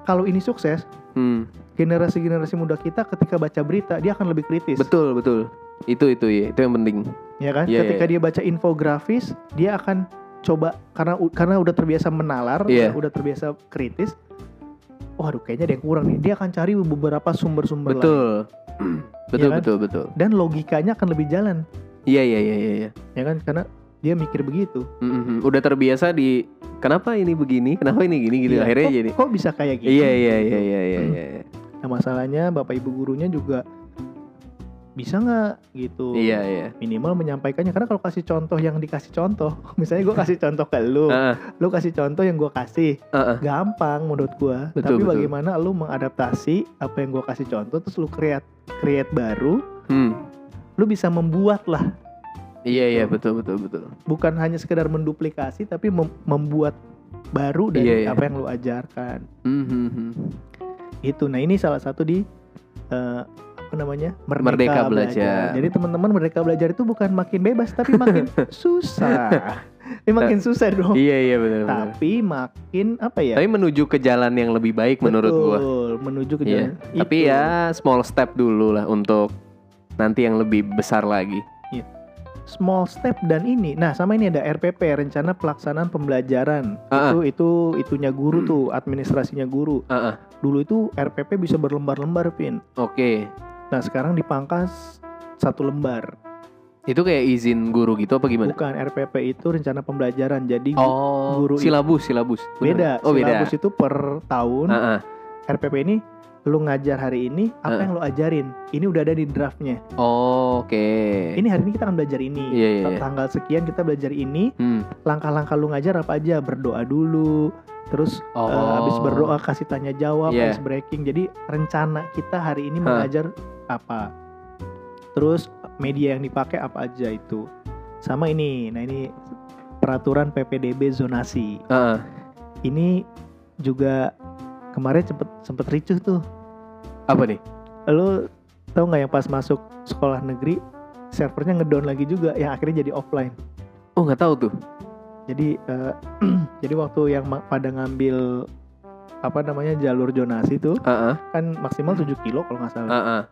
S1: kalau ini sukses,
S2: Hmm.
S1: generasi-generasi muda kita ketika baca berita dia akan lebih kritis.
S2: Betul betul. Itu itu ya. Itu yang penting.
S1: ya kan?
S2: Iya,
S1: Ketika
S2: iya.
S1: dia baca infografis, dia akan coba karena karena udah terbiasa menalar,
S2: Iya.
S1: udah terbiasa kritis. Waduh, kayaknya ada yang kurang nih. Dia akan cari beberapa sumber-sumber lain
S2: Betul. betul
S1: kan?
S2: betul betul.
S1: dan logikanya akan lebih jalan,
S2: Iya iya iya iya. iya.
S1: ya kan? Karena dia mikir begitu.
S2: Mm-mm. Udah terbiasa di kenapa ini begini, kenapa ini gini gitu
S1: Iya,
S2: akhirnya
S1: kok,
S2: jadi.
S1: kok bisa kayak gitu?
S2: Iya iya iya iya iya iya.
S1: Nah, masalahnya bapak ibu gurunya juga bisa nggak gitu
S2: Iya iya.
S1: minimal menyampaikannya karena kalau kasih contoh yang dikasih contoh misalnya gue kasih contoh ke lu
S2: Heeh,
S1: lu kasih contoh yang gue kasih gampang menurut gue tapi
S2: betul.
S1: bagaimana lu mengadaptasi apa yang gue kasih contoh terus lu create create baru
S2: Hmm.
S1: lu bisa membuat lah
S2: Iya iya betul betul betul.
S1: bukan hanya sekedar menduplikasi tapi mem- membuat baru dari
S2: Iya, iya.
S1: apa yang lu ajarkan
S2: hmm, hmm.
S1: itu nah ini salah satu di eh, apa namanya
S2: Merdeka Belajar.
S1: jadi teman-teman merdeka belajar itu bukan makin bebas tapi makin susah ini makin susah dong
S2: Iya iya benar
S1: tapi makin apa ya
S2: Tapi menuju ke jalan yang lebih baik menurut gua.
S1: Betul, menuju ke
S2: Iya.
S1: jalan
S2: Tapi
S1: itu.
S2: ya small step dulu lah untuk nanti yang lebih besar lagi.
S1: small step dan ini nah sama ini ada RPP rencana pelaksanaan pembelajaran
S2: Ah,
S1: itu itu itunya guru tuh administrasinya guru
S2: Heeh.
S1: dulu itu RPP bisa berlembar-lembar Vin
S2: Oke.
S1: Nah sekarang dipangkas satu lembar
S2: Itu kayak izin guru gitu apa gimana?
S1: bukan RPP itu rencana pembelajaran jadi
S2: Oh,
S1: guru
S2: silabus, silabus.
S1: beda.
S2: Oh, beda.
S1: silabus itu per tahun
S2: Heeh.
S1: RPP ini lu ngajar hari ini apa
S2: Ah.
S1: yang lu ajarin ini udah ada di draftnya
S2: Oh, Oke.
S1: ini hari ini kita akan belajar ini
S2: Iya, iya, iya.
S1: tanggal sekian kita belajar ini
S2: Hmm.
S1: langkah-langkah lu ngajar apa aja berdoa dulu terus
S2: Oh.
S1: eh, habis berdoa kasih tanya jawab
S2: Iya.
S1: ice breaking jadi rencana kita hari ini mengajar apa terus media yang dipakai apa aja itu sama ini nah ini peraturan PPDB zonasi
S2: Heeh.
S1: ini juga kemarin sempet sempet ricuh tuh
S2: Apa nih?
S1: lu tau nggak yang pas masuk sekolah negeri servernya ngedown lagi juga yang akhirnya jadi offline
S2: Oh, nggak tahu tuh.
S1: jadi eh, jadi waktu yang pada ngambil apa namanya jalur zonasi tuh
S2: Heeh.
S1: kan maksimal 7 kilo kalau nggak salah
S2: Heeh.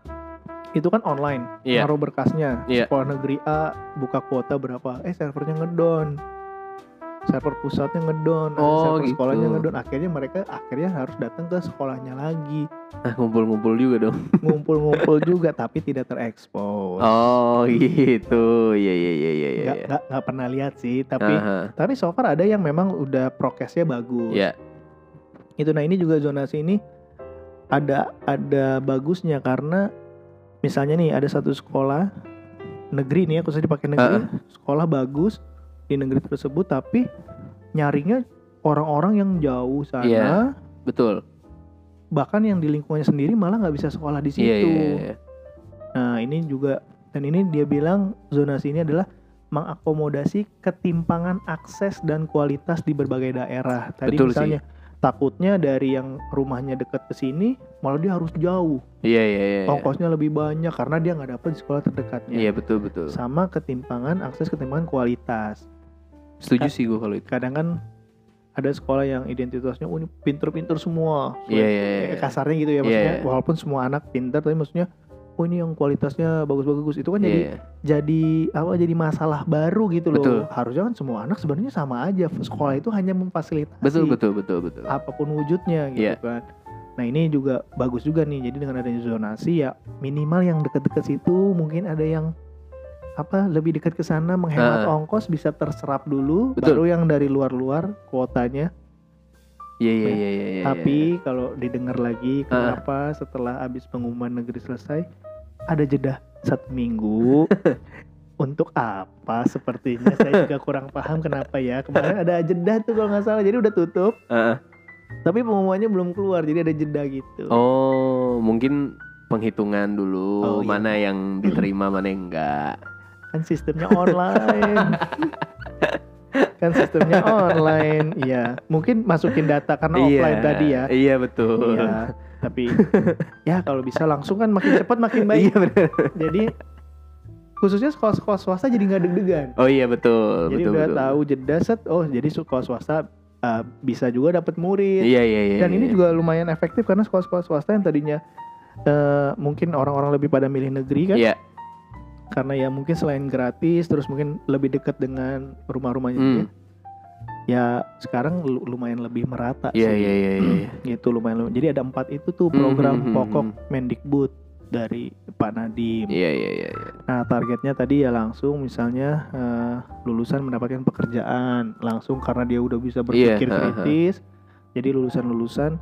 S1: Itu kan online
S2: Iya.
S1: naruh berkasnya
S2: Iya.
S1: sekolah negeri A buka kuota berapa eh servernya ngedown server pusatnya ngedown ada
S2: Oh,
S1: server
S2: gitu.
S1: sekolahnya ngedown akhirnya mereka akhirnya harus datang ke sekolahnya lagi
S2: Ah, ngumpul-ngumpul juga dong.
S1: ngumpul-ngumpul juga tapi tidak terekspos
S2: Oh, gitu. Iya, iya, iya, iya, iya.
S1: nggak nggak pernah lihat sih tapi
S2: Aha.
S1: tapi so far ada yang memang udah prokesnya bagus
S2: Iya.
S1: itu nah ini juga zonasi ini ada ada bagusnya karena misalnya nih ada satu sekolah negeri nih ya khususnya dipakai negeri sekolah bagus di negeri tersebut tapi nyaringnya orang-orang yang jauh sana
S2: Iya. Betul.
S1: bahkan yang di lingkungannya sendiri malah nggak bisa sekolah di situ
S2: Iya, iya, iya.
S1: nah ini juga dan ini dia bilang zonasi ini adalah mengakomodasi ketimpangan akses dan kualitas di berbagai daerah. Tadi
S2: Betul
S1: misalnya takutnya dari yang rumahnya dekat ke sini malah dia harus jauh,
S2: Iya, iya, iya. iya.
S1: ongkosnya lebih banyak karena dia nggak dapet di sekolah terdekatnya.
S2: Iya, betul, betul.
S1: Sama ketimpangan akses ketimpangan kualitas.
S2: Setuju sih gue kalau itu.
S1: Kadang kan ada sekolah yang identitasnya oh, ini pinter-pinter semua.
S2: Iya, iya, iya.
S1: Kayak kasarnya gitu ya maksudnya
S2: Iya.
S1: walaupun semua anak pinter tapi maksudnya oh ini yang kualitasnya bagus-bagus itu kan jadi
S2: Iya.
S1: jadi apa jadi masalah baru gitu loh.
S2: Betul.
S1: Harusnya kan semua anak sebenarnya sama aja. Sekolah itu hanya memfasilitasi
S2: Betul, betul, betul, betul.
S1: apa pun wujudnya gitu
S2: Iya.
S1: kan. Nah, ini juga bagus juga nih. Jadi dengan adanya zonasi ya minimal yang deket-deket situ mungkin ada yang apa lebih dekat ke sana menghemat
S2: Ah.
S1: ongkos bisa terserap dulu
S2: Betul.
S1: baru yang dari luar-luar kuotanya.
S2: Iya, iya, iya, iya. iya.
S1: Tapi kalau didengar lagi kenapa setelah habis pengumuman negeri selesai ada jeda satu minggu. Untuk apa sepertinya? Saya juga kurang paham kenapa ya. Kemarin ada jeda tuh kalau nggak salah jadi udah tutup.
S2: Heeh.
S1: tapi pengumumannya belum keluar jadi ada jeda gitu.
S2: Oh, mungkin penghitungan dulu
S1: Oh, iya.
S2: mana yang diterima, mana yang enggak.
S1: kan sistemnya online. Kan sistemnya online. Iya mungkin masukin data karena offline tadi ya.
S2: Iya, betul.
S1: iya tapi ya kalau bisa langsung kan makin cepat makin
S2: Iya,
S1: baik
S2: benar.
S1: jadi khususnya sekolah-sekolah swasta jadi nggak deg-degan
S2: Oh iya, betul,
S1: jadi
S2: betul,
S1: udah
S2: betul.
S1: tahu jeda set oh jadi sekolah swasta uh, bisa juga dapat murid
S2: Iya, iya, iya.
S1: dan ini
S2: iya.
S1: juga lumayan efektif karena sekolah-sekolah swasta yang tadinya uh, mungkin orang-orang lebih pada milih negeri kan
S2: Iya.
S1: karena ya mungkin selain gratis terus mungkin lebih dekat dengan rumah-rumahnya
S2: Hmm.
S1: Ya sekarang lu- lumayan lebih merata
S2: Iya,
S1: sih
S2: iya, iya, iya. iya.
S1: gitu lumayan lumayan. jadi ada empat itu tuh
S2: Hmm,
S1: program
S2: hmm, hmm,
S1: pokok
S2: hmm.
S1: Mendikbud dari Pak Nadiem
S2: Iya, iya, iya, iya.
S1: Nah, targetnya tadi ya langsung misalnya eh, lulusan mendapatkan pekerjaan langsung karena dia udah bisa berpikir
S2: Iya, ha, ha.
S1: kritis. Jadi lulusan-lulusan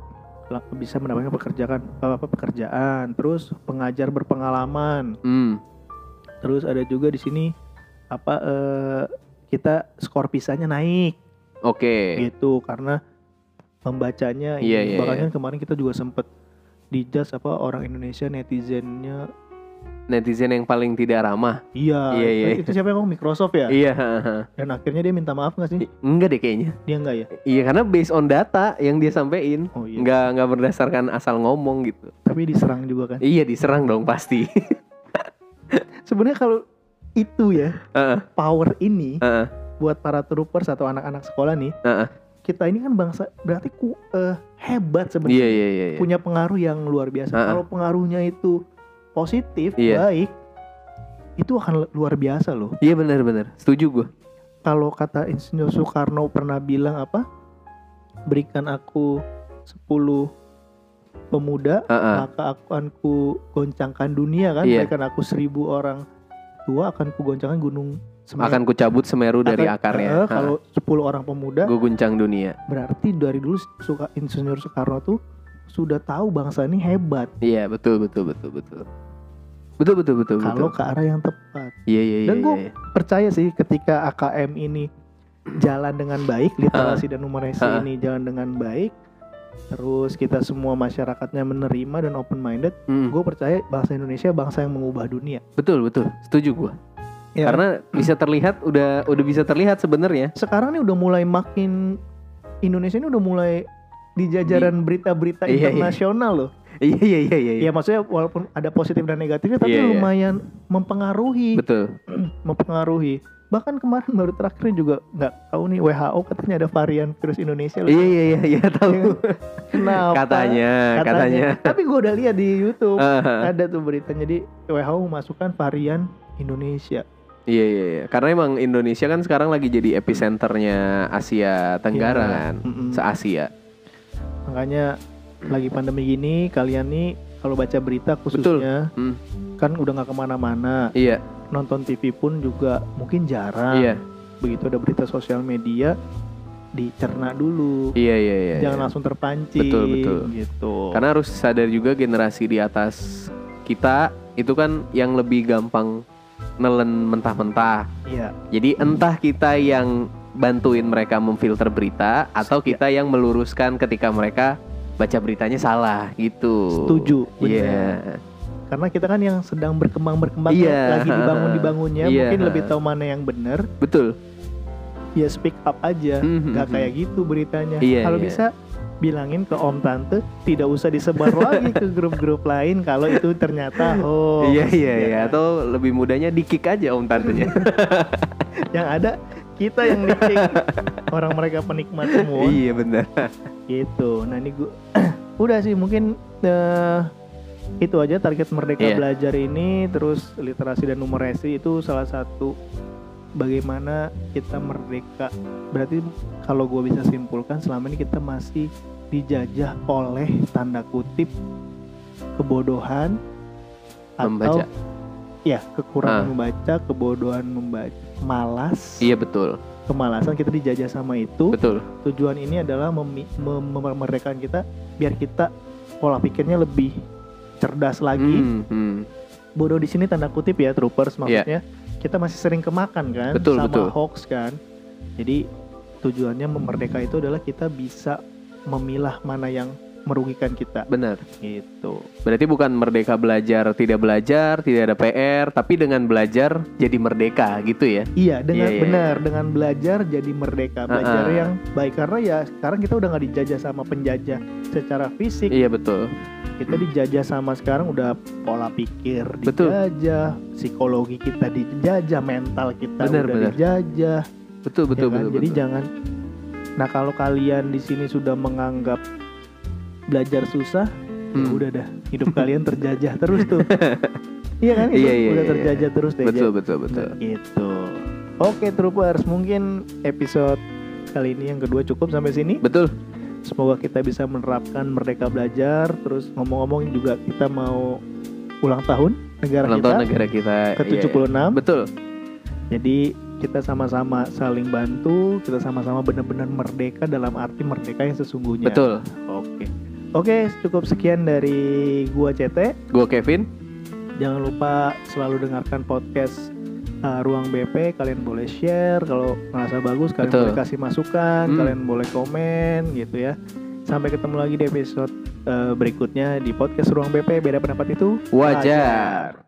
S1: bisa mendapatkan pekerjaan apa pekerjaan, terus pengajar berpengalaman.
S2: Hmm.
S1: Terus ada juga di sini apa eh, kita skor pisahnya naik
S2: Oke.
S1: gitu karena membacanya
S2: Iya,
S1: ini
S2: iya,
S1: bahkan kan kemarin kita juga sempet dijudge apa orang Indonesia netizennya
S2: Netizen yang paling tidak ramah.
S1: iya
S2: Iya, iya.
S1: itu siapa yang ngomong Microsoft ya
S2: Iya.
S1: dan akhirnya dia minta maaf nggak sih
S2: Enggak deh kayaknya.
S1: dia enggak ya
S2: Iya karena based on data yang dia sampein.
S1: oh iya
S2: Nggak nggak berdasarkan asal ngomong gitu.
S1: tapi diserang juga kan
S2: Iya diserang dong pasti.
S1: sebenarnya kalau itu ya
S2: Heeh,
S1: power ini
S2: heeh,
S1: buat para troopers atau anak-anak sekolah nih
S2: heeh.
S1: kita ini kan bangsa berarti ku, eh, hebat sebenarnya
S2: Iya iya iya. iya.
S1: punya pengaruh yang luar biasa
S2: Ah.
S1: kalau pengaruhnya itu positif
S2: Iya.
S1: baik itu akan lu- luar biasa loh
S2: Iya benar-benar. Setuju gue.
S1: kalau kata Insinyur Soekarno pernah bilang apa berikan aku 10 pemuda
S2: Heeh.
S1: maka aku akan ku goncangkan dunia kan
S2: Iya.
S1: berikan aku seribu orang tua akan ku goncangkan gunung Semeru.
S2: Akan kucabut Semeru dari
S1: Akan-
S2: akarnya.
S1: eh,
S2: Heeh.
S1: kalau 10 orang pemuda
S2: gue guncang dunia.
S1: berarti dari dulu suka Insinyur Soekarno tuh sudah tahu bangsa ini hebat
S2: Iya betul betul betul betul. Betul betul betul
S1: kalau
S2: betul.
S1: ke arah yang tepat
S2: Iya iya iya.
S1: Dan gua-
S2: iya.
S1: percaya sih ketika AKM ini jalan dengan baik literasi dan numerasi
S2: Ah.
S1: ini jalan dengan baik terus kita semua masyarakatnya menerima dan open minded
S2: Mm,
S1: gue percaya bangsa Indonesia bangsa yang mengubah dunia
S2: betul betul. Setuju gue.
S1: Ya,
S2: Karena bisa terlihat udah udah bisa terlihat sebenarnya.
S1: sekarang nih udah mulai makin Indonesia ini udah mulai di jajaran berita-berita
S2: Iya, iya.
S1: internasional loh.
S2: Iya iya iya iya.
S1: Ya maksudnya walaupun ada positif dan negatifnya tapi
S2: Iya, iya.
S1: lumayan mempengaruhi,
S2: Betul.
S1: mempengaruhi. Bahkan kemarin baru terakhir juga nggak tahu nih WHO katanya ada varian virus Indonesia loh.
S2: Iya iya iya iya tahu.
S1: Kenapa?
S2: Katanya katanya.
S1: Tapi gue udah lihat di YouTube
S2: Ah,
S1: ada tuh berita jadi WHO memasukkan varian Indonesia.
S2: Iya iya iya. Karena emang Indonesia kan sekarang lagi jadi epicenternya Asia Tenggara
S1: Iya.
S2: kan.
S1: Mm-mm.
S2: Se-Asia.
S1: Makanya lagi pandemi gini kalian nih kalau baca berita khususnya
S2: Hmm.
S1: kan udah nggak ke mana-mana
S2: Iya,
S1: nonton TV pun juga mungkin jarang.
S2: iya.
S1: Begitu ada berita sosial media dicerna dulu,
S2: Iya iya iya.
S1: jangan
S2: iya.
S1: langsung terpancing.
S2: Betul, betul.
S1: Gitu.
S2: Karena harus sadar juga generasi di atas kita itu kan yang lebih gampang nelen mentah-mentah.
S1: Iya.
S2: Jadi entah kita yang bantuin mereka memfilter berita atau
S1: Iya.
S2: kita yang meluruskan ketika mereka baca beritanya salah gitu.
S1: Setuju,
S2: Iya.
S1: benar. Karena kita kan yang sedang berkembang berkembang
S2: Iya.
S1: lagi dibangun dibangunnya,
S2: Iya.
S1: mungkin lebih tahu mana yang benar.
S2: Betul.
S1: Ya speak up aja,
S2: Mhm,
S1: nggak
S2: mhm.
S1: kayak gitu beritanya.
S2: Iya,
S1: Kalau
S2: iya.
S1: bisa bilangin ke om tante tidak usah disebar lagi ke grup-grup lain kalau itu ternyata oh
S2: iya iya iya atau lebih mudahnya di-kick aja om tantenya.
S1: yang ada kita yang dikik orang mereka penikmat semua
S2: iya benar.
S1: gitu nah ini gua udah sih mungkin eh, itu aja target merdeka
S2: Iya.
S1: belajar ini terus literasi dan numerasi itu salah satu bagaimana kita merdeka berarti kalau gue bisa simpulkan selama ini kita masih dijajah oleh tanda kutip kebodohan
S2: Membaca.
S1: atau ya kekurangan
S2: Ah.
S1: membaca kebodohan membaca malas
S2: Iya betul.
S1: kemalasan kita dijajah sama itu
S2: Betul.
S1: tujuan ini adalah memi- mem- memerdekakan kita biar kita pola pikirnya lebih cerdas lagi.
S2: Hmm, hmm.
S1: Bodoh di sini tanda kutip ya troopers
S2: Iya.
S1: maksudnya. Kita masih sering kemakan kan
S2: Betul,
S1: sama
S2: betul.
S1: hoax kan. Jadi tujuannya memerdeka itu adalah kita bisa memilah mana yang merugikan kita
S2: Benar.
S1: gitu.
S2: Berarti bukan merdeka belajar tidak belajar, tidak ada PR, tapi dengan belajar jadi merdeka gitu ya.
S1: Iya, dengan
S2: Iya, iya,
S1: benar dengan belajar jadi merdeka, belajar
S2: Ah, ah.
S1: yang baik karena ya sekarang kita udah nggak dijajah sama penjajah secara fisik.
S2: Iya betul.
S1: kita dijajah sama sekarang udah pola pikir
S2: Betul.
S1: dijajah psikologi kita dijajah mental kita
S2: Benar,
S1: udah
S2: benar.
S1: dijajah
S2: Betul
S1: ya
S2: betul
S1: kan?
S2: betul.
S1: jadi
S2: betul.
S1: jangan nah kalau kalian di sini sudah menganggap belajar susah ya
S2: Hmm.
S1: udah dah hidup kalian terjajah terus tuh iya kan itu
S2: Iya, iya,
S1: udah
S2: iya,
S1: terjajah terus deh
S2: betul betul betul.
S1: gitu oke troopers mungkin episode kali ini yang kedua cukup sampai sini
S2: Betul.
S1: Semoga kita bisa menerapkan merdeka belajar. Terus ngomong-ngomong juga kita mau ulang tahun negara
S2: Ulang
S1: kita
S2: tahun negara kita
S1: ke
S2: iya,
S1: 76.
S2: Betul.
S1: Jadi kita sama-sama saling bantu, kita sama-sama benar-benar merdeka dalam arti merdeka yang sesungguhnya.
S2: Betul.
S1: Oke. Oke, cukup sekian dari gua CT.
S2: Gua Kevin.
S1: Jangan lupa selalu dengarkan podcast uh, Ruang BP. Kalian boleh share kalau merasa bagus, kalian
S2: Betul.
S1: boleh kasih masukan,
S2: hmm.
S1: kalian boleh komen gitu ya. Sampai ketemu lagi di episode uh, berikutnya di podcast Ruang BP. Beda pendapat itu wajar.
S2: wajar.